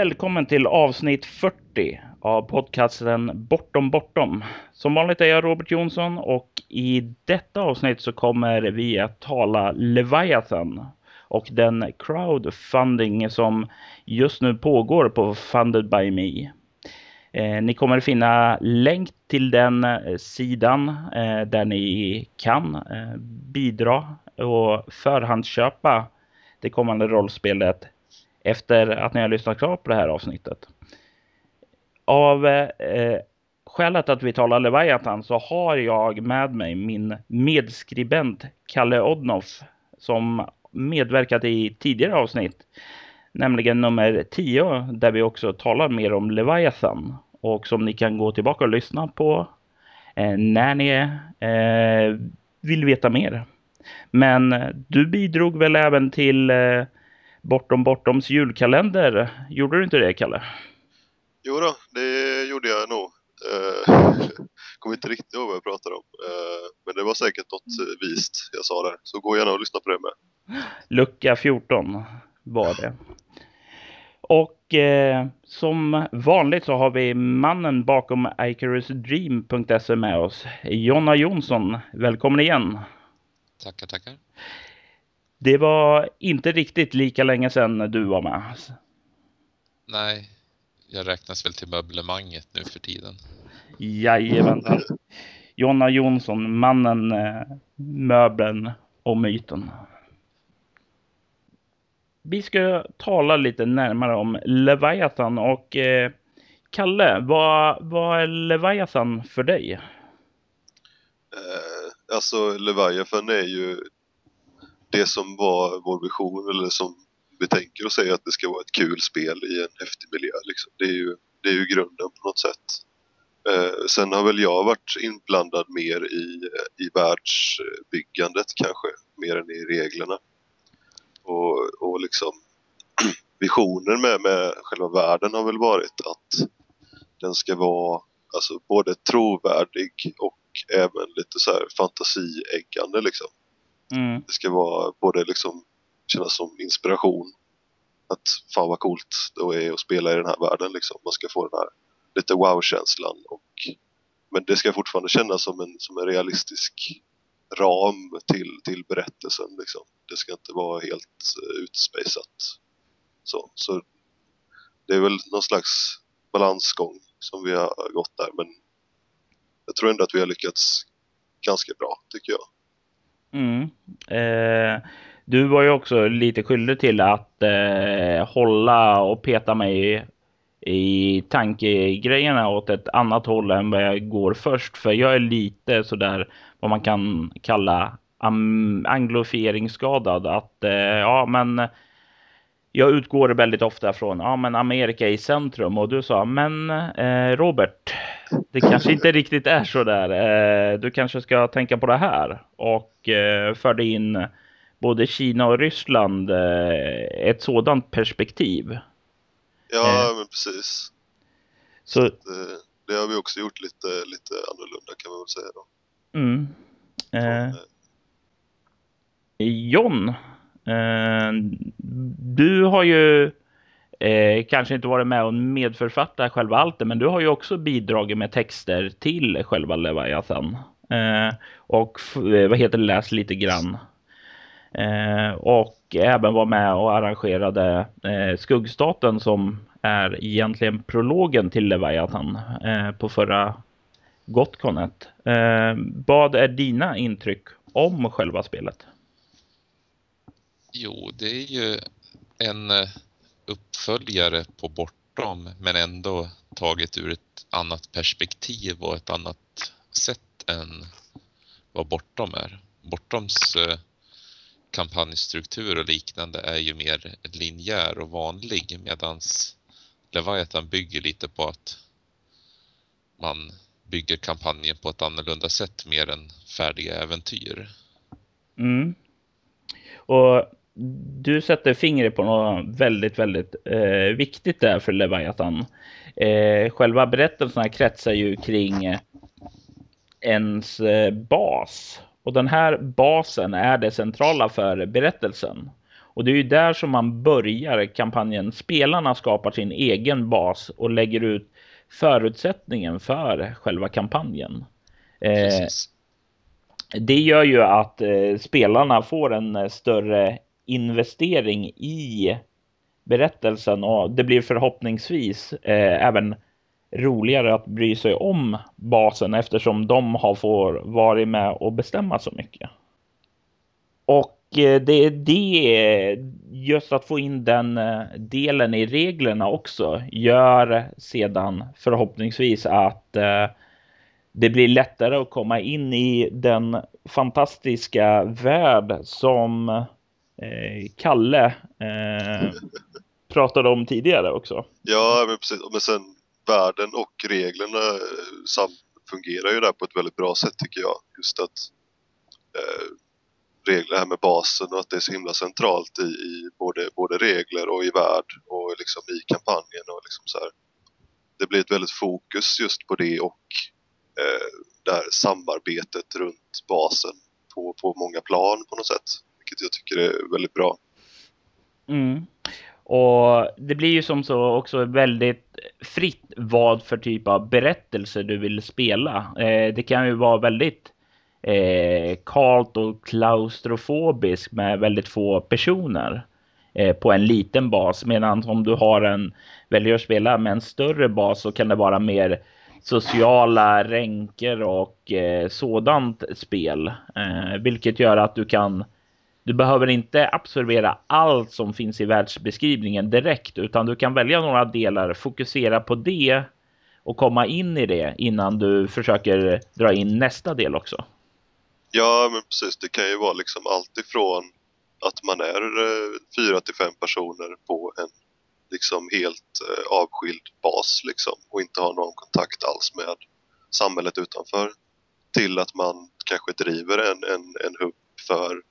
Välkommen till avsnitt 40 av podcasten Bortom Bortom. Som vanligt är jag Robert Jonsson och i detta avsnitt så kommer vi att tala Leviathan och den crowdfunding som just nu pågår på Funded by Me. Eh, ni kommer finna länk till den eh, sidan eh, där ni kan eh, bidra och förhandsköpa det kommande rollspelet efter att ni har lyssnat klart på det här avsnittet. Av eh, skälet att vi talar Leviathan så har jag med mig min medskribent Kalle Odnoff som medverkat i tidigare avsnitt, nämligen nummer 10 där vi också talar mer om Leviathan och som ni kan gå tillbaka och lyssna på eh, när ni eh, vill veta mer. Men du bidrog väl även till eh, Bortom Bortoms julkalender. Gjorde du inte det, Kalle? Jo då, det gjorde jag nog. Uh, kommer inte riktigt ihåg vad jag pratade om. Uh, men det var säkert något uh, vist jag sa där. Så gå gärna och lyssna på det med. Lucka 14 var det. Och eh, som vanligt så har vi mannen bakom IcarusDream.se med oss. Jonna Jonsson, välkommen igen. Tackar, tackar. Det var inte riktigt lika länge sedan du var med. Nej, jag räknas väl till möblemanget nu för tiden. Jajamän. Jonna Jonsson, mannen, eh, möbeln och myten. Vi ska tala lite närmare om Leviathan och eh, Kalle, vad, vad är Leviathan för dig? Eh, alltså Leviathan är ju det som var vår vision eller som vi tänker oss är att det ska vara ett kul spel i en häftig miljö. Liksom. Det, är ju, det är ju grunden på något sätt. Eh, sen har väl jag varit inblandad mer i, i världsbyggandet kanske, mer än i reglerna. Och, och liksom visionen med, med själva världen har väl varit att den ska vara alltså, både trovärdig och även lite så här fantasieggande liksom. Mm. Det ska vara både liksom kännas som inspiration. Att fan vad coolt det är att spela i den här världen liksom. Man ska få den här lite wow-känslan och men det ska fortfarande kännas som en, som en realistisk ram till, till berättelsen liksom. Det ska inte vara helt uh, utspejsat. Så, så det är väl någon slags balansgång som vi har gått där men jag tror ändå att vi har lyckats ganska bra tycker jag. Mm. Eh, du var ju också lite skyldig till att eh, hålla och peta mig i tankegrejerna åt ett annat håll än vad jag går först. För jag är lite sådär vad man kan kalla anglofieringsskadad. Att eh, ja, men jag utgår väldigt ofta från ja, men Amerika i centrum och du sa men eh, Robert, det kanske inte riktigt är så där. Eh, du kanske ska tänka på det här och eh, förde in både Kina och Ryssland eh, ett sådant perspektiv. Ja, eh. men precis. Så, så att, eh, det har vi också gjort lite, lite annorlunda kan man väl säga då. Mm. Eh. John, Eh, du har ju eh, kanske inte varit med och medförfattat själva allt men du har ju också bidragit med texter till själva Leviathan. Eh, och eh, vad heter det, läs lite grann. Eh, och även var med och arrangerade Skuggstaten som är egentligen prologen till Leviathan på förra Gotconet. vad är dina intryck om själva spelet? Jo, det är ju en eh, uppföljare på Bortom men ändå taget ur ett annat perspektiv och ett annat sätt än vad Bortom är. Bortoms eh, kampanjstruktur och liknande är ju mer linjär och vanlig medan Leviathan bygger lite på att man bygger kampanjen på ett annorlunda sätt mer än färdiga äventyr. Mm. Och du sätter fingret på något väldigt, väldigt eh, viktigt där för Leviathan. Eh, själva berättelserna kretsar ju kring ens eh, bas. Och den här basen är det centrala för berättelsen. Och Och det är ju där som man börjar kampanjen. Spelarna skapar sin egen bas och lägger ut förutsättningen för själva kampanjen. Eh, det gör ju att eh, spelarna får en eh, större investering i berättelsen och det blir förhoppningsvis eh, även roligare att bry sig om basen eftersom de har får varit med och bestämma så mycket. Och eh, det är det, just att få in den eh, delen i reglerna också gör sedan förhoppningsvis att eh, det blir lättare att komma in i den fantastiska värld som Eh, Kalle eh, pratade om tidigare också. Ja, men precis. Men sen världen och reglerna eh, fungerar ju där på ett väldigt bra sätt tycker jag. Just att eh, regler här med basen och att det är så himla centralt i, i både, både regler och i värld och liksom i kampanjen och liksom så här. Det blir ett väldigt fokus just på det och eh, det här samarbetet runt basen på, på många plan på något sätt. Vilket jag tycker är väldigt bra. Mm. Och det blir ju som så också väldigt fritt vad för typ av berättelse du vill spela. Eh, det kan ju vara väldigt eh, kalt och klaustrofobiskt med väldigt få personer eh, på en liten bas. Medan om du har en, väljer att spela med en större bas så kan det vara mer sociala ränker och eh, sådant spel. Eh, vilket gör att du kan du behöver inte absorbera allt som finns i världsbeskrivningen direkt, utan du kan välja några delar, fokusera på det och komma in i det innan du försöker dra in nästa del också. Ja, men precis. Det kan ju vara liksom allt ifrån att man är eh, fyra till fem personer på en liksom helt eh, avskild bas liksom och inte har någon kontakt alls med samhället utanför till att man kanske driver en, en, en hubb för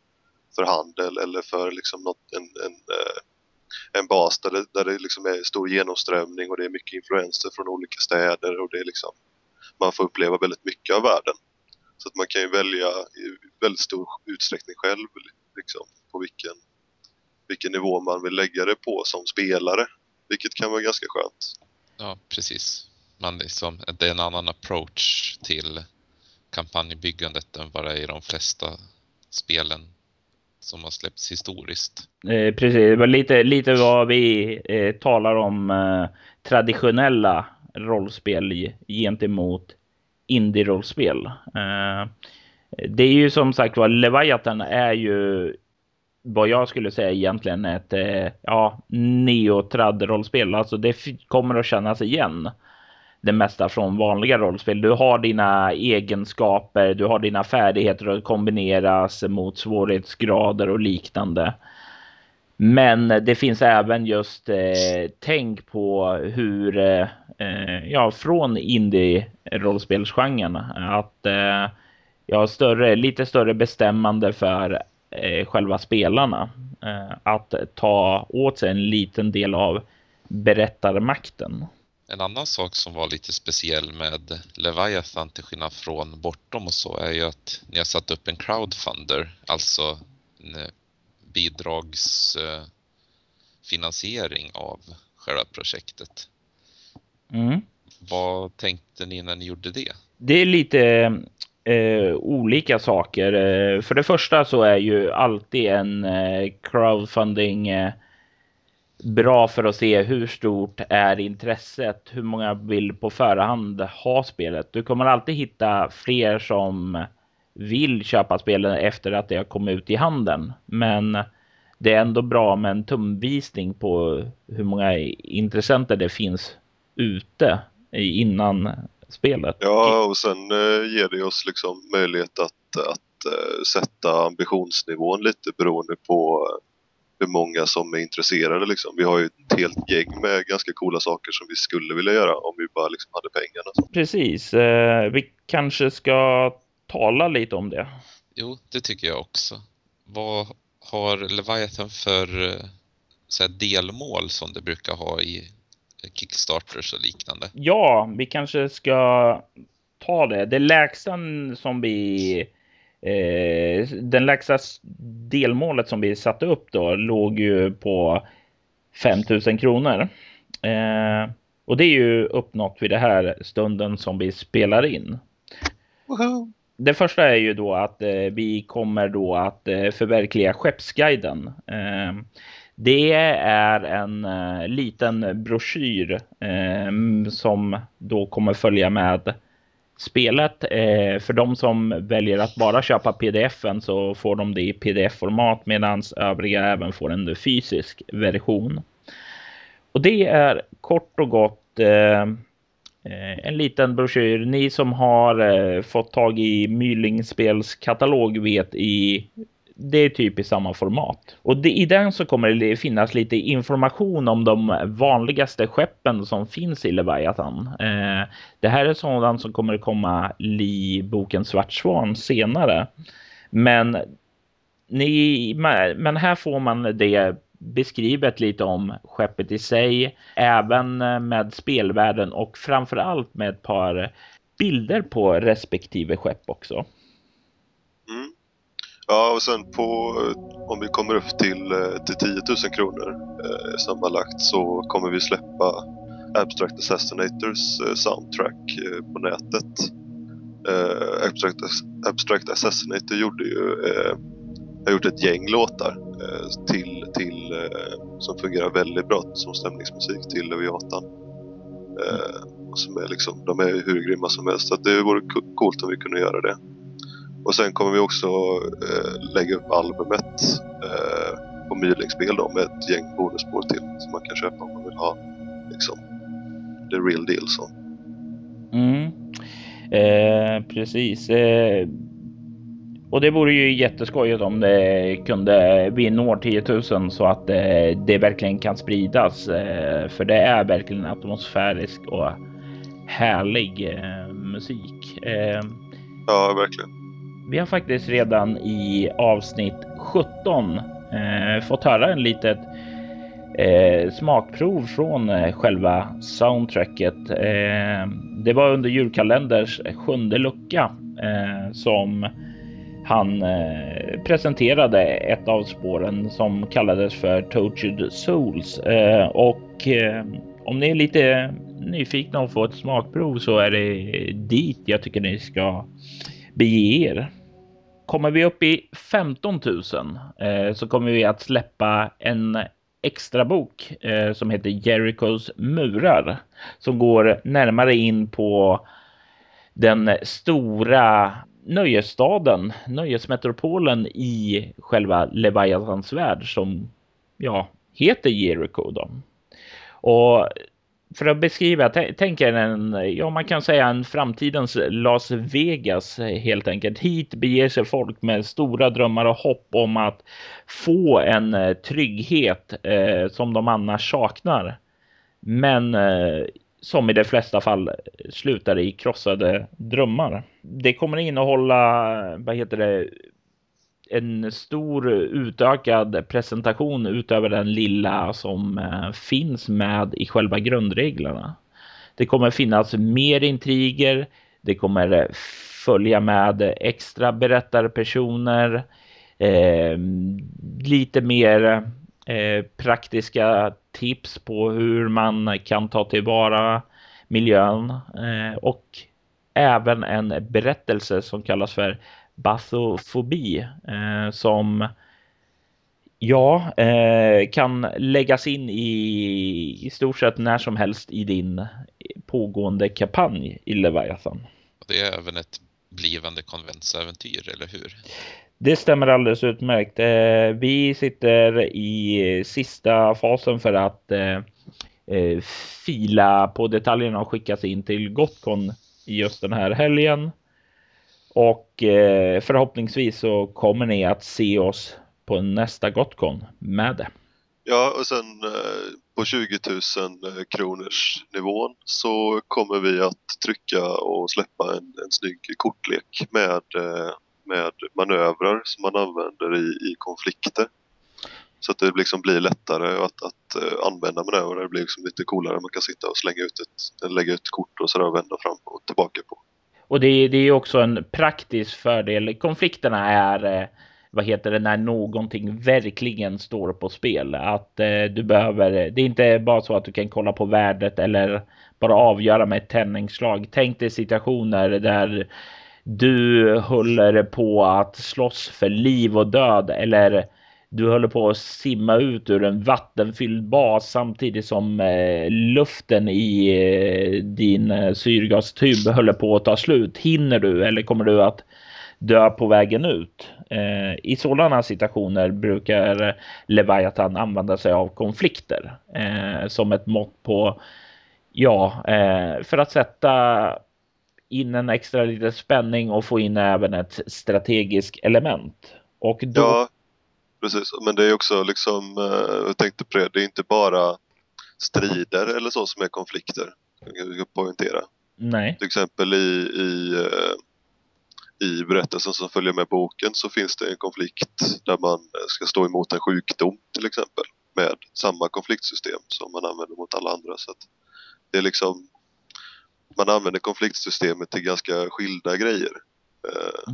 för handel eller för liksom något, en, en, eh, en bas där det, där det liksom är stor genomströmning och det är mycket influenser från olika städer och det är liksom, man får uppleva väldigt mycket av världen. Så att man kan ju välja i väldigt stor utsträckning själv liksom, på vilken, vilken nivå man vill lägga det på som spelare. Vilket kan vara ganska skönt. Ja, precis. Man liksom, det är en annan approach till kampanjbyggandet än vad det är i de flesta spelen som har släppts historiskt. Eh, precis, det var lite, lite vad vi eh, talar om eh, traditionella rollspel gentemot indie-rollspel. Eh, det är ju som sagt var, Leviathan är ju vad jag skulle säga egentligen ett eh, ja, neotrad-rollspel. Alltså det kommer att kännas igen det mesta från vanliga rollspel. Du har dina egenskaper, du har dina färdigheter att kombineras mot svårighetsgrader och liknande. Men det finns även just eh, tänk på hur, eh, ja, från indie-rollspelsgenren att eh, ja, större, lite större bestämmande för eh, själva spelarna. Eh, att ta åt sig en liten del av berättarmakten. En annan sak som var lite speciell med Leviathan till skillnad från Bortom och så är ju att ni har satt upp en crowdfunder, alltså en eh, bidragsfinansiering av själva projektet. Mm. Vad tänkte ni när ni gjorde det? Det är lite eh, olika saker. Eh, för det första så är ju alltid en eh, crowdfunding bra för att se hur stort är intresset, hur många vill på förhand ha spelet. Du kommer alltid hitta fler som vill köpa spelen efter att det har kommit ut i handeln. Men det är ändå bra med en tumvisning på hur många intressenter det finns ute innan spelet. Ja, och sen eh, ger det oss liksom möjlighet att, att eh, sätta ambitionsnivån lite beroende på eh, hur många som är intresserade. Liksom. Vi har ju ett helt gäng med ganska coola saker som vi skulle vilja göra om vi bara liksom hade pengarna. Precis. Eh, vi kanske ska tala lite om det. Jo, det tycker jag också. Vad har Leviathan för eh, så här, delmål som det brukar ha i Kickstarters och liknande? Ja, vi kanske ska ta det. Det lägsta som vi eh, den lägsta delmålet som vi satte upp då låg ju på 5000 kronor. Eh, och det är ju uppnått vid det här stunden som vi spelar in. Woho! Det första är ju då att eh, vi kommer då att eh, förverkliga Skeppsguiden. Eh, det är en eh, liten broschyr eh, som då kommer följa med spelet. Eh, för de som väljer att bara köpa pdf-en så får de det i pdf-format medan övriga även får en fysisk version. Och det är kort och gott eh, eh en liten broschyr. Ni som har eh, fått tag i Mylingspels spelskatalog vet i det är typ i samma format. Och det, i den så kommer det finnas lite information om de vanligaste skeppen som finns i Leviathan. Eh, det här är sådant som kommer komma i boken Svart Svan senare. Men, ni, men här får man det beskrivet lite om skeppet i sig, även med spelvärlden och framför allt med ett par bilder på respektive skepp också. Ja, och sen på, eh, om vi kommer upp till, eh, till 10 000 kronor eh, sammanlagt så kommer vi släppa Abstract Assassinators eh, soundtrack eh, på nätet. Eh, Abstract, Abstract Assassinator gjorde ju, eh, har gjort ett gäng låtar eh, till, till, eh, som fungerar väldigt bra som stämningsmusik till Leviathan. Eh, som är liksom, de är hur grymma som helst. Så det vore coolt om vi kunde göra det. Och sen kommer vi också eh, lägga upp albumet eh, på Mylingspel då med ett gäng bonusspår till som man kan köpa om man vill ha liksom the real deal så. Mm. Eh, precis. Eh, och det vore ju jätteskojigt om det kunde vi når 10 000 så att eh, det verkligen kan spridas. Eh, för det är verkligen atmosfärisk och härlig eh, musik. Ja, verkligen vi har faktiskt redan i avsnitt 17 eh, fått höra en litet eh, smakprov från eh, själva soundtracket. Eh, det var under julkalenders sjunde lucka eh, som han eh, presenterade ett av spåren som kallades för Tortured Souls eh, och eh, om ni är lite nyfikna och få ett smakprov så är det dit jag tycker ni ska bege er. Kommer vi upp i 15 000 eh, så kommer vi att släppa en extra bok eh, som heter Jericos murar som går närmare in på den stora nöjesstaden, nöjesmetropolen i själva Leviathans värld som ja, heter Jericho. Då. Och för att beskriva, tänk er en, ja man kan säga en framtidens Las Vegas helt enkelt. Hit beger sig folk med stora drömmar och hopp om att få en eh, trygghet eh, som de annars saknar. Men eh, som i de flesta fall slutar i krossade drömmar. Det kommer innehålla, vad heter det, en stor utökad presentation utöver den lilla som eh, finns med i själva grundreglerna. Det kommer finnas mer intriger. Det kommer följa med extra berättarpersoner. Eh, lite mer eh, praktiska tips på hur man kan ta tillvara miljön eh, och även en berättelse som kallas för bathofobi eh, som ja, eh, kan läggas in i, i stort sett när som helst i din pågående kampanj i Leviathan. Det är även ett blivande konventsäventyr, eller hur? Det stämmer alldeles utmärkt. Eh, vi sitter i sista fasen för att fila på detaljerna och skickas in till Gotcon just den här helgen. Och eh, förhoppningsvis så kommer ni att se oss på nästa Gotcon med det. Ja, och sen eh, på 20 000 eh, kronors nivån så kommer vi att trycka och släppa en, en snygg kortlek med, eh, med manövrar som man använder i, i konflikter. Så att det liksom blir lättare att, att eh, använda manövrar. Det blir liksom lite coolare. Man kan sitta och slänga ut ett, lägga ut kort och sådär och vända fram och det, det är också en praktisk fördel. Konflikterna är eh, vad heter det när någonting verkligen står på spel. Att eh, du behöver. Eh, det är inte bara så att du kan kolla på värdet eller bara avgöra med ett tändningsslag. Tänk dig situationer där du håller på att slåss för liv och död eller du håller på att simma ut ur en vattenfylld bas samtidigt som eh, luften i eh, din eh, syrgastub håller på att ta slut. Hinner du eller kommer du att dö på vägen ut? Eh, I sådana situationer brukar Leviathan använda sig av konflikter eh, som ett mått på ja, eh, för att sätta in en extra liten spänning och få in även ett strategiskt element. Och då... Ja, precis. Men det är också liksom, eh, jag tänkte på det, det är inte bara strider eller så som är konflikter. Jag ska poängtera. Nej. Till exempel i, i, eh, i berättelsen som följer med boken så finns det en konflikt där man ska stå emot en sjukdom till exempel med samma konfliktsystem som man använder mot alla andra. Så det är liksom man använder konfliktsystemet till ganska skilda grejer. Eh,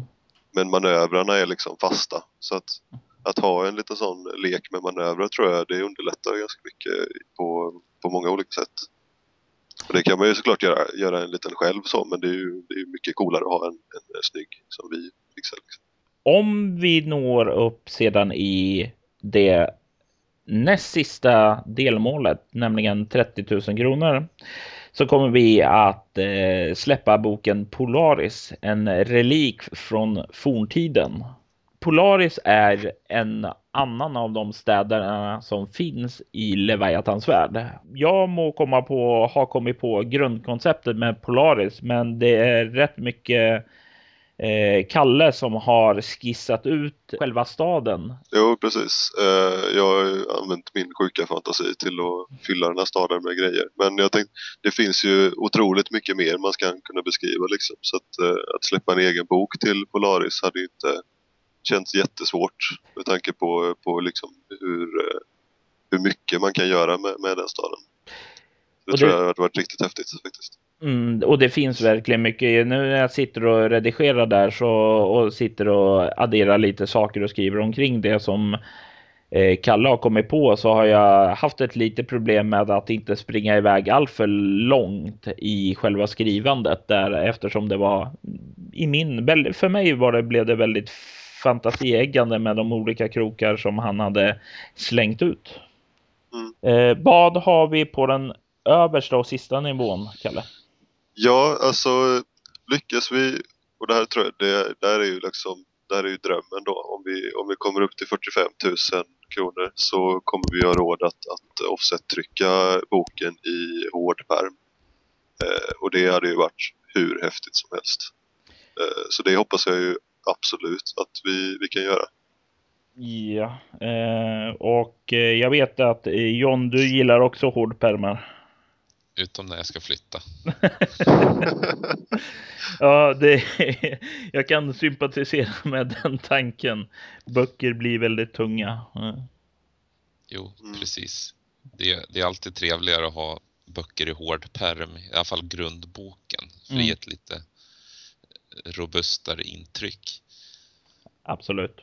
men manövrarna är liksom fasta. Så att, att ha en liten sån lek med manövrar tror jag det underlättar ganska mycket på, på många olika sätt. Och det kan man ju såklart göra, göra en liten själv så men det är ju det är mycket coolare att ha en, en, en snygg som vi fixar. Liksom. Om vi når upp sedan i det näst sista delmålet, nämligen 30 000 kronor, så kommer vi att eh, släppa boken Polaris, en relik från forntiden. Polaris är en annan av de städerna som finns i Leviathans värld. Jag må komma på, ha kommit på grundkonceptet med Polaris, men det är rätt mycket eh, Kalle som har skissat ut själva staden. Jo, precis. Eh, jag har använt min sjuka fantasi till att fylla den här staden med grejer. Men jag tänkte, det finns ju otroligt mycket mer man ska kunna beskriva liksom. Så att, eh, att släppa en egen bok till Polaris hade ju inte känts jättesvårt med tanke på, på liksom hur, eh, hur mycket man kan göra med, med den staden. Det, det tror jag hade varit riktigt häftigt faktiskt. Mm, och det finns verkligen mycket. Nu när jag sitter och redigerar där så och sitter och adderar lite saker och skriver omkring det som eh, Kalle har kommit på så har jag haft ett litet problem med att inte springa iväg alltför långt i själva skrivandet där eftersom det var i min, för mig var det, blev det väldigt fantasieggande med de olika krokar som han hade slängt ut. Mm. Eh, vad har vi på den översta och sista nivån, Kalle? Ja, alltså lyckas vi, och det här tror jag, det, där är ju liksom, där är ju drömmen då. Om vi, om vi kommer upp till 45 000 kronor så kommer vi ha råd att, att offset-trycka boken i hårdpärm. Eh, och det hade ju varit hur häftigt som helst. Eh, så det hoppas jag ju absolut att vi, vi kan göra. Ja, eh, och eh, jag vet att eh, John, du gillar också hårdpärmar. Utom när jag ska flytta. ja, det, jag kan sympatisera med den tanken. Böcker blir väldigt tunga. Jo, mm. precis. Det, det, är alltid trevligare att ha böcker i hård perm, i alla fall grundboken. För mm. det ger ett lite robustare intryck. Absolut.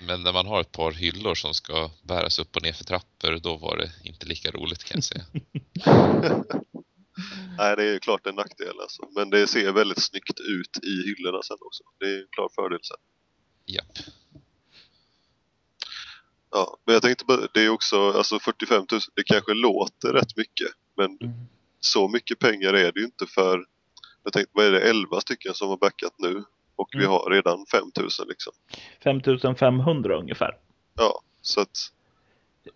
Men när man har ett par hyllor som ska bäras upp och ner för trappor, då var det inte lika roligt kan jag säga. Nej, det är ju klart en nackdel alltså. Men det ser väldigt snyggt ut i hyllorna sen också. Det är en klar fördel sen. Japp. Ja, men jag tänkte bara, det är också, alltså 45 000, det kanske låter rätt mycket. Men mm. så mycket pengar är det ju inte för, jag tänkte, vad är det, 11 stycken som har backat nu? Och mm. vi har redan 5 000 liksom. 5 500 ungefär. Ja, så att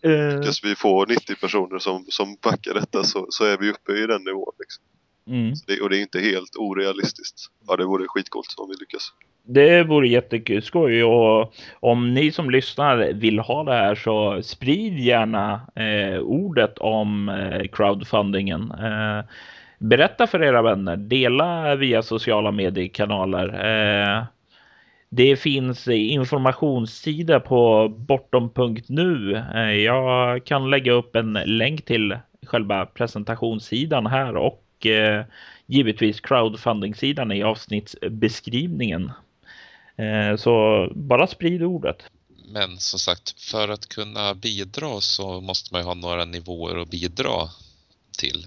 Uh, Lyckas vi få 90 personer som, som backar detta så, så är vi uppe i den nivån. Liksom. Mm. Det, och det är inte helt orealistiskt. Ja, det vore skitcoolt om vi lyckas. Det vore jätteskoj och om ni som lyssnar vill ha det här så sprid gärna eh, ordet om eh, crowdfundingen. Eh, berätta för era vänner, dela via sociala mediekanaler. Eh, det finns informationssida på bortom.nu. Eh, jag kan lägga upp en länk till själva presentationssidan här och eh, givetvis crowdfunding-sidan i avsnittsbeskrivningen. Eh, så bara sprid ordet. Men som sagt, för att kunna bidra så måste man ju ha några nivåer att bidra till.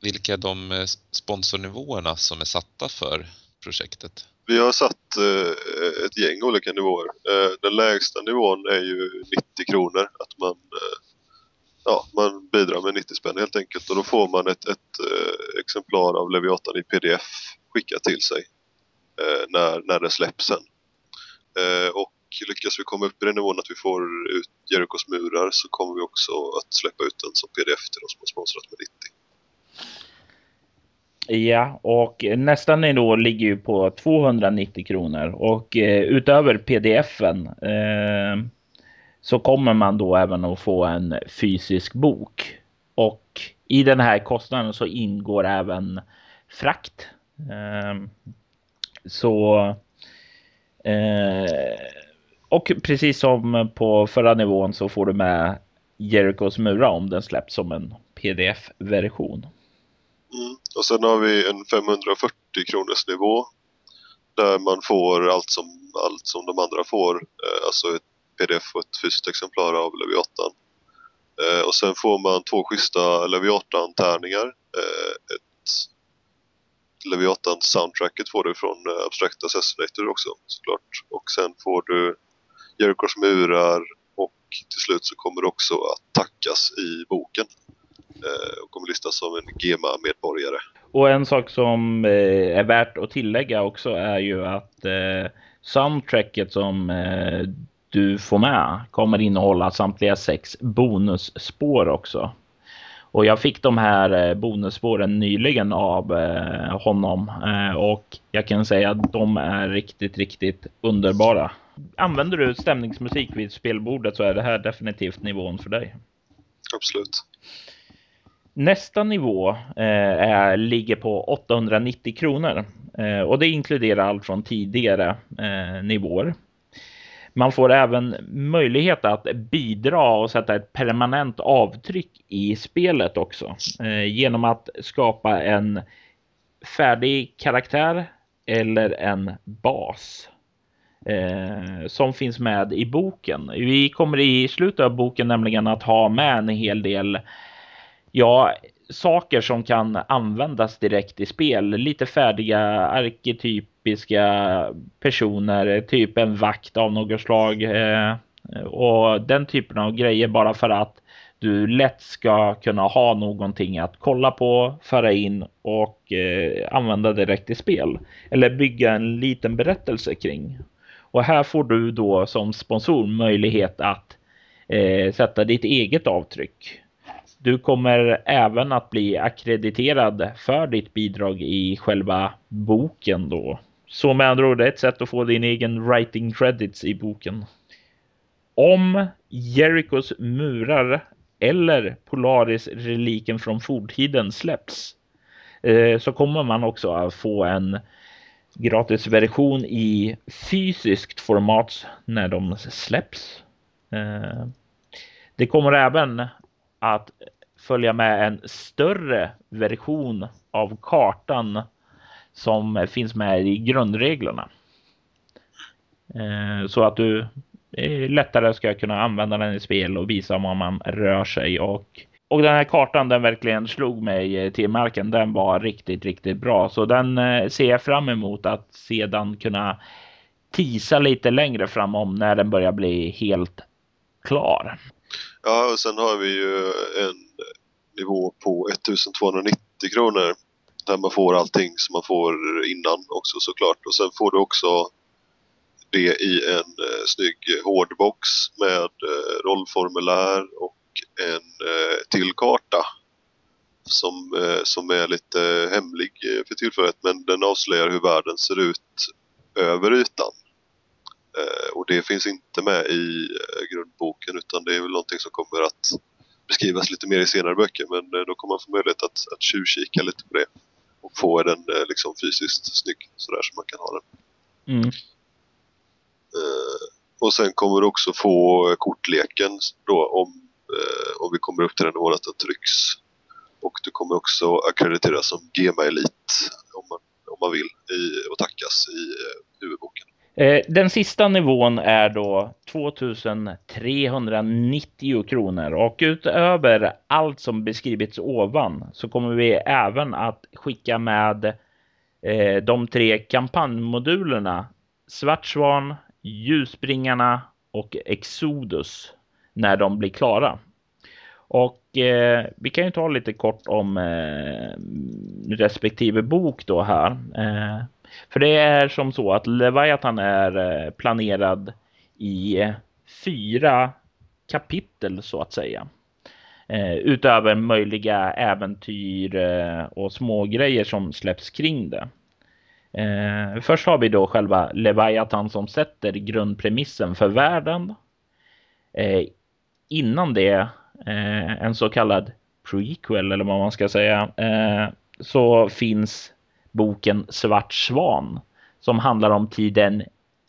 Vilka är de eh, sponsornivåerna som är satta för projektet? Vi har satt eh, ett gäng olika nivåer. Eh, den lägsta nivån är ju 90 kronor. Att man, eh, ja, man bidrar med 90 spänn helt enkelt och då får man ett, ett eh, exemplar av Leviatan i pdf skickat till sig eh, när, när det släpps sen. Eh, och lyckas vi komma upp i den nivån att vi får ut Jerikos murar så kommer vi också att släppa ut den som pdf till de som har sponsrat med 90. Ja, och nästa nivå ligger ju på 290 kronor och eh, utöver pdfen eh, så kommer man då även att få en fysisk bok. Och i den här kostnaden så ingår även frakt. Eh, så eh, och precis som på förra nivån så får du med Jerikos mura om den släpps som en pdf-version. Mm. Och sen har vi en 540 kronors nivå där man får allt som, allt som de andra får. Eh, alltså ett pdf och ett fysiskt exemplar av Leviatan. Eh, och sen får man två schyssta Leviatan-tärningar. Eh, ett Leviatan-soundtracket får du från eh, Abstract Assassinator också såklart. Och sen får du Jerikos murar och till slut så kommer du också att tackas i boken. Eh, och kommer listas som en GEMA-medborgare. Och en sak som eh, är värt att tillägga också är ju att eh, soundtracket som du får med kommer innehålla samtliga sex bonusspår också. Och jag fick de här bonusspåren nyligen av honom och jag kan säga att de är riktigt, riktigt underbara. Använder du stämningsmusik vid spelbordet så är det här definitivt nivån för dig. Absolut. Nästa nivå eh, är, ligger på 890 kronor eh, och det inkluderar allt från tidigare eh, nivåer. Man får även möjlighet att bidra och sätta ett permanent avtryck i spelet också eh, genom att skapa en färdig karaktär eller en bas eh, som finns med i boken. Vi kommer i slutet av boken nämligen att ha med en hel del ja, saker som kan användas direkt i spel. Lite färdiga arketypiska personer, typ en vakt av något slag eh, och den typen av grejer bara för att du lätt ska kunna ha någonting att kolla på, föra in och eh, använda direkt i spel eller bygga en liten berättelse kring. Och här får du då som sponsor möjlighet att eh, sätta ditt eget avtryck. Du kommer även att bli akkrediterad för ditt bidrag i själva boken då. Så med andra ord ett sätt att få din egen writing credits i boken. Om Jerikos murar eller Polaris-reliken från forntiden släpps eh, så kommer man också att få en gratisversion i fysiskt format när de släpps. Eh, det kommer även att följa med en större version av kartan som finns med i grundreglerna. Eh, så att du eh, lättare ska kunna använda den i spel och visa var man rör sig och och den här kartan den verkligen slog mig till marken. Den var riktigt, riktigt bra, så den eh, ser jag fram emot att sedan kunna tisa lite längre fram om när den börjar bli helt klar. Ja, och sen har vi ju en nivå på 1290 kronor där man får allting som man får innan också såklart. Och sen får du också det i en eh, snygg hårdbox med eh, rollformulär och en eh, till karta som, eh, som är lite hemlig eh, för tillfället men den avslöjar hur världen ser ut över ytan. Eh, det finns inte med i eh, grundboken utan det är väl någonting som kommer att beskrivas lite mer i senare böcker men eh, då kommer man få möjlighet att, att tjuvkika lite på det och få den liksom fysiskt snygg sådär som man kan ha den. Mm. och sen kommer du också få kortleken då om, om vi kommer upp till den nivån att den trycks och du kommer också akkrediteras som GMA Elite om man, om man vill i, och tackas i eh, huvudboken. Eh, den sista nivån är då 2390 kronor och utöver allt som beskrivits ovan så kommer vi även att skicka med eh, de tre kampanjmodulerna Svart Svan, Ljusbringarna och Exodus när de blir klara. Och eh, vi kan ju ta lite kort om eh, respektive bok då här. Eh, för det är som så att Leviathan är eh, planerad i eh, fyra kapitel så att säga. Eh, utöver möjliga äventyr eh, och små grejer som släpps kring det. Eh, först har vi då själva Leviathan som sätter grundpremissen för världen. Eh, innan det en så kallad prequel eller vad man ska säga så finns boken Svart Svan som handlar om tiden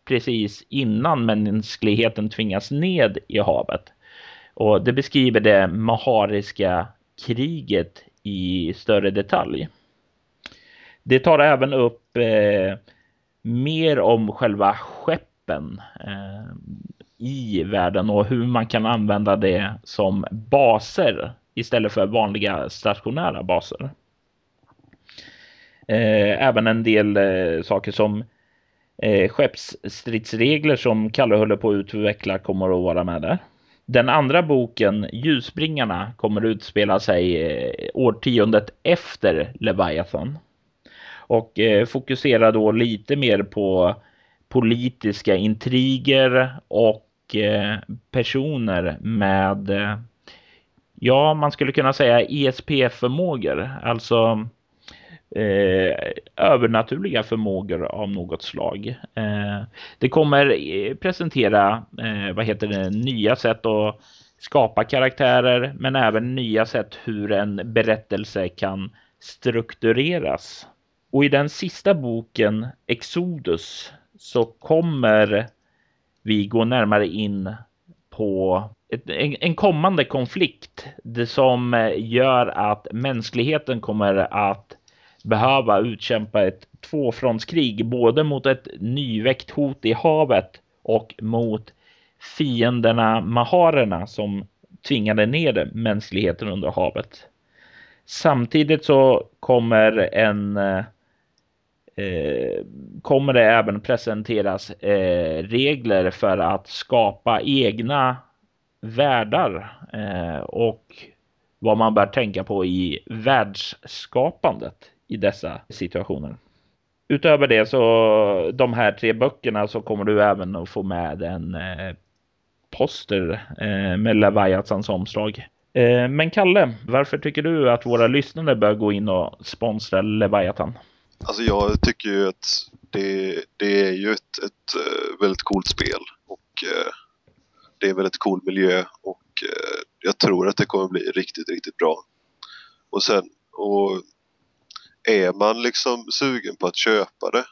precis innan mänskligheten tvingas ned i havet. Och det beskriver det mahariska kriget i större detalj. Det tar även upp eh, mer om själva skeppen eh, i världen och hur man kan använda det som baser istället för vanliga stationära baser. Eh, även en del eh, saker som eh, skeppsstridsregler som Kalle håller på att utveckla kommer att vara med där. Den andra boken, Ljusbringarna, kommer att utspela sig eh, årtiondet efter Leviathan och eh, fokuserar då lite mer på politiska intriger och eh, personer med eh, ja, man skulle kunna säga ESP-förmågor, alltså eh, övernaturliga förmågor av något slag. Eh, det kommer eh, presentera, eh, vad heter det, nya sätt att skapa karaktärer, men även nya sätt hur en berättelse kan struktureras. Och i den sista boken, Exodus, så kommer vi gå närmare in på ett, en, en, kommande konflikt det som eh, gör att mänskligheten kommer att behöva utkämpa ett tvåfrontskrig både mot ett nyväckt hot i havet och mot fienderna maharerna som tvingade ner mänskligheten under havet. Samtidigt så kommer en eh, eh, kommer det även presenteras eh, regler för att skapa egna världar eh, och vad man bör tänka på i världsskapandet i dessa situationer. Utöver det så de här tre böckerna så kommer du även att få med en eh, poster eh, med Leviathans omslag. Eh, men Kalle, varför tycker du att våra lyssnare bör gå in och sponsra Leviathan? Alltså jag tycker ju att det, det är ju ett, ett eh, väldigt coolt spel och eh, det är en väldigt cool miljö och eh, jag tror att det kommer bli riktigt, riktigt bra. Och sen, och är man liksom sugen på att köpa det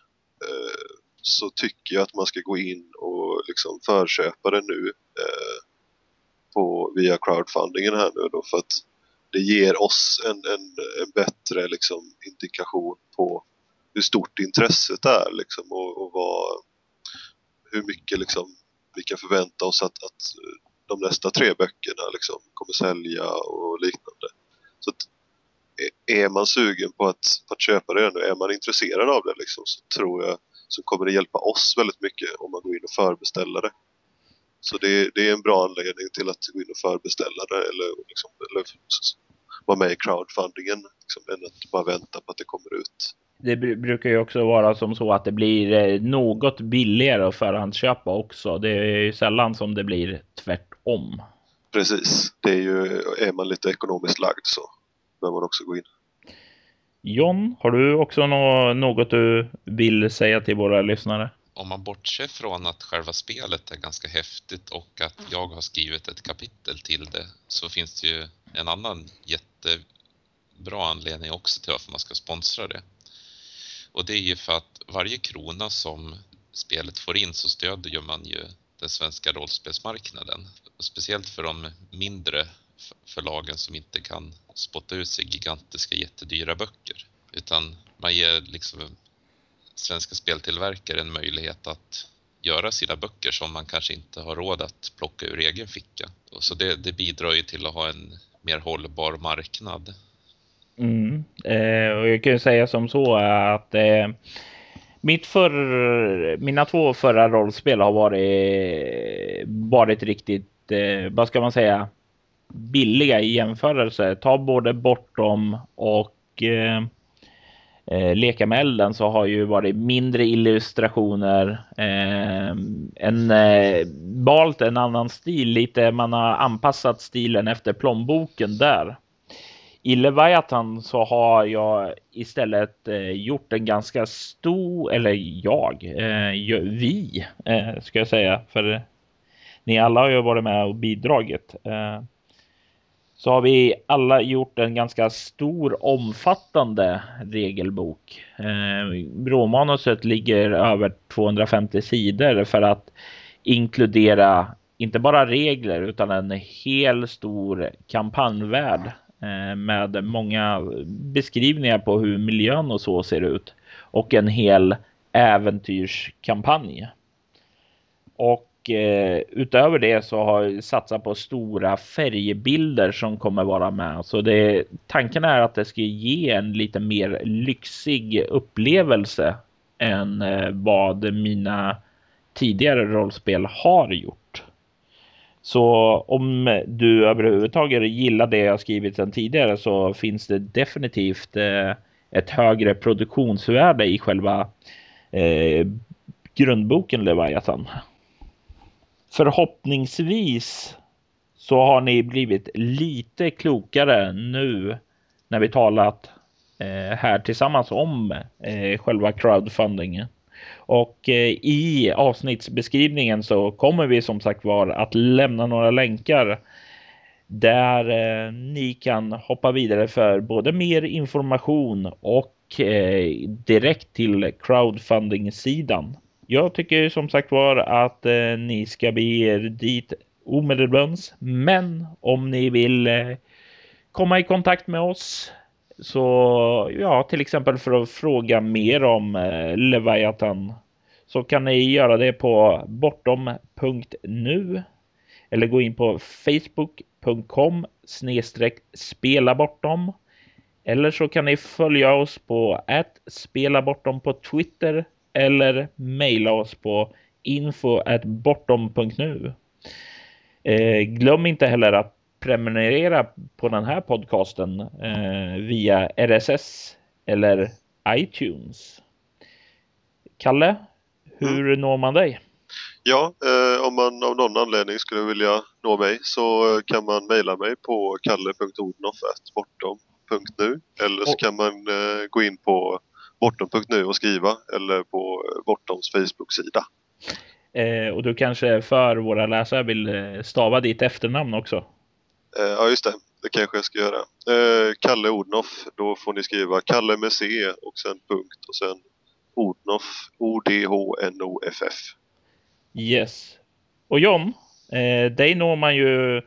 eh, så tycker jag att man ska gå in och liksom förköpa det nu eh, på, via crowdfundingen här nu då för att det ger oss en, en, en bättre liksom indikation på hur stort intresset är liksom och, och vad, hur mycket liksom vi kan förvänta oss att, att de nästa tre böckerna liksom kommer sälja och liknande. Så att, är man sugen på att, att köpa det nu, är man intresserad av det liksom, så tror jag så kommer det hjälpa oss väldigt mycket om man går in och förbeställer det. Så det, det är en bra anledning till att gå in och förbeställa det eller, liksom, eller vara med i crowdfundingen liksom, än att bara vänta på att det kommer ut det brukar ju också vara som så att det blir eh, något billigare att förhandsköpa också. Det är ju sällan som det blir tvärtom. Precis, det är ju, är man lite ekonomiskt lagd så man också gå in. John, har du också något du vill säga till våra lyssnare? Om man bortser från att själva spelet är ganska häftigt och att jag har skrivit ett kapitel till det så finns det ju en annan jättebra anledning också till varför man ska sponsra det. Och det är ju för att varje krona som spelet får in så stödjer man ju den svenska rollspelsmarknaden. Speciellt för de mindre förlagen som inte kan spotta ut sig gigantiska jättedyra böcker. Utan man ger liksom svenska speltillverkare en möjlighet att göra sina böcker som man kanske inte har råd att plocka ur egen ficka. Så det, det bidrar ju till att ha en mer hållbar marknad. Mm. Eh, och jag kan ju säga som så att eh, mitt för, mina två förra rollspel har varit, varit riktigt, eh, vad ska man säga, billiga i jämförelse. Ta både Bortom och eh, eh, Leka med elden så har ju varit mindre illustrationer. Eh, en, eh, valt en annan stil lite. Man har anpassat stilen efter plånboken där. I Leviathan så har jag istället eh, gjort en ganska stor, eller jag, eh, vi eh, ska jag säga, för ni alla har ju varit med och bidragit. Eh. Så har vi alla gjort en ganska stor omfattande regelbok. Eh, råmanuset ligger över 250 sidor för att inkludera inte bara regler utan en hel stor kampanjvärld eh, med många beskrivningar på hur miljön och så ser ut och en hel äventyrskampanj. Och eh, utöver det så har jag satsat på stora färgbilder som kommer vara med. Så det, tanken är att det ska ge en lite mer lyxig upplevelse än eh, vad mina tidigare rollspel har gjort. Så om du överhuvudtaget gillar det jag skrivit sedan tidigare så finns det definitivt eh, ett högre produktionsvärde i själva eh, grundboken Leviathan förhoppningsvis så har ni blivit lite klokare nu när vi talat eh, här tillsammans om eh, själva crowdfundingen. Och eh, i avsnittsbeskrivningen så kommer vi som sagt var att lämna några länkar där eh, ni kan hoppa vidare för både mer information och eh, direkt till crowdfunding-sidan. Jag tycker som sagt var att eh, ni ska bege er dit omedelbart. Men om ni vill eh, komma i kontakt med oss så ja, till exempel för att fråga mer om eh, Leviathan så kan ni göra det på bortom.nu eller gå in på facebook.com snedstreck spela bortom eller så kan ni följa oss på att spela bortom på Twitter eller mejla oss på info.bortom.nu. Eh, glöm inte heller att prenumerera på den här podcasten eh, via RSS eller iTunes. Kalle, hur mm. når man dig? Ja, eh, om man av någon anledning skulle vilja nå mig så kan man mejla mig på kalle.odnoff.bortom.nu eller så kan man eh, gå in på bortom.nu och skriva eller på Bortoms Facebook-sida. Eh, och du kanske för våra läsare vill eh, stava ditt efternamn också? Eh, ja, just det. Det kanske jag ska göra. Eh, Kalle Odnoff. Då får ni skriva Kalle med C och sen punkt och sen Odnoff. O-D-H-N-O-F-F. Yes. Och John, eh, dig når man ju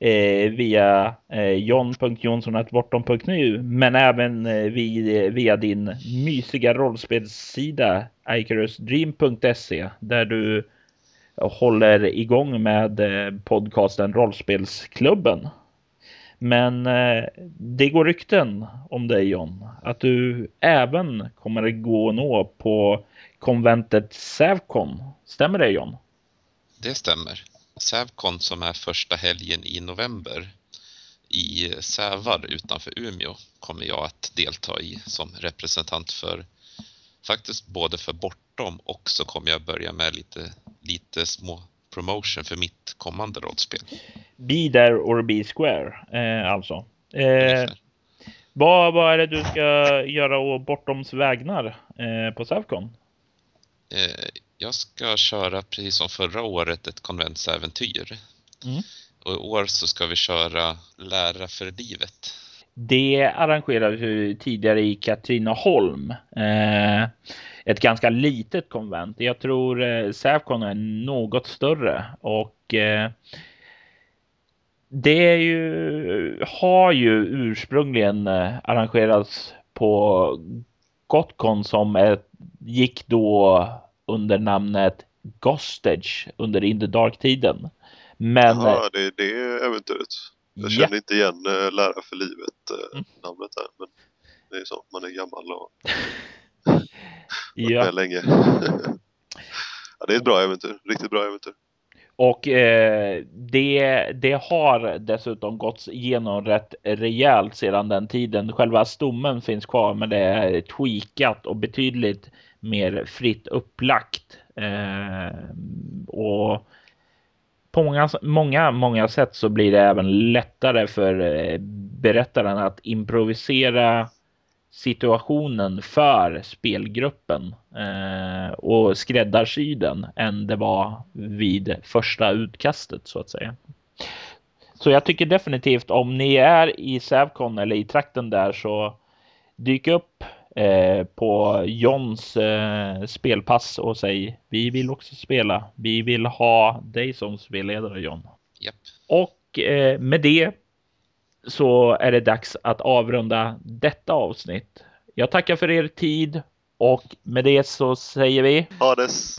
eh, via eh, john.jonssonatbortom.nu men även eh, via, eh, via din mysiga rollspelssida icarusdream.se där du håller igång med eh, podcasten Rollspelsklubben. Men eh, det går rykten om dig John, att du även kommer att gå och nå på konventet Sävcon. Stämmer det John? Det stämmer. Sävcon som är första helgen i november i Sävar utanför Umeå kommer jag att delta i som representant för faktiskt både för Bortom och så kommer jag börja med lite, lite små promotion för mitt kommande rollspel. Be there or be square, eh, alltså. Eh, vad, vad är det du ska göra å Bortoms vägnar eh, på Sävcon? Jag ska köra precis som förra året ett konventsäventyr. Mm. Och i år så ska vi köra Lära för livet. Det arrangerades ju tidigare i Katrineholm. Eh, ett ganska litet konvent. Jag tror eh, Sävcon är något större och eh, det är ju, har ju ursprungligen arrangerats på Gotcon som ett, gick då under namnet Gostage under In the Dark-tiden. Men... Jaha, det är det äventyret. Jag känner inte igen äh, Lära för livet äh, mm. namnet där. Men det är så, man är gammal och ja. med länge. ja, det är ett bra äventyr, riktigt bra äventyr. Och eh, det, det har dessutom gått igenom rätt rejält sedan den tiden. Själva stommen finns kvar, men det är tweakat och betydligt mer fritt upplagt. Eh, och på många, många, många sätt så blir det även lättare för eh, berättaren att improvisera situationen för spelgruppen eh, och skräddarsy den än det var vid första utkastet så att säga. Så jag tycker definitivt om ni är i Sävkon eller i trakten där så dyk upp eh, på Johns eh, spelpass och säg vi vill också spela. Vi vill ha dig som spelledare John. Yep. Och eh, med det så är det dags att avrunda detta avsnitt. Jag tackar för er tid och med det så säger vi. Hades.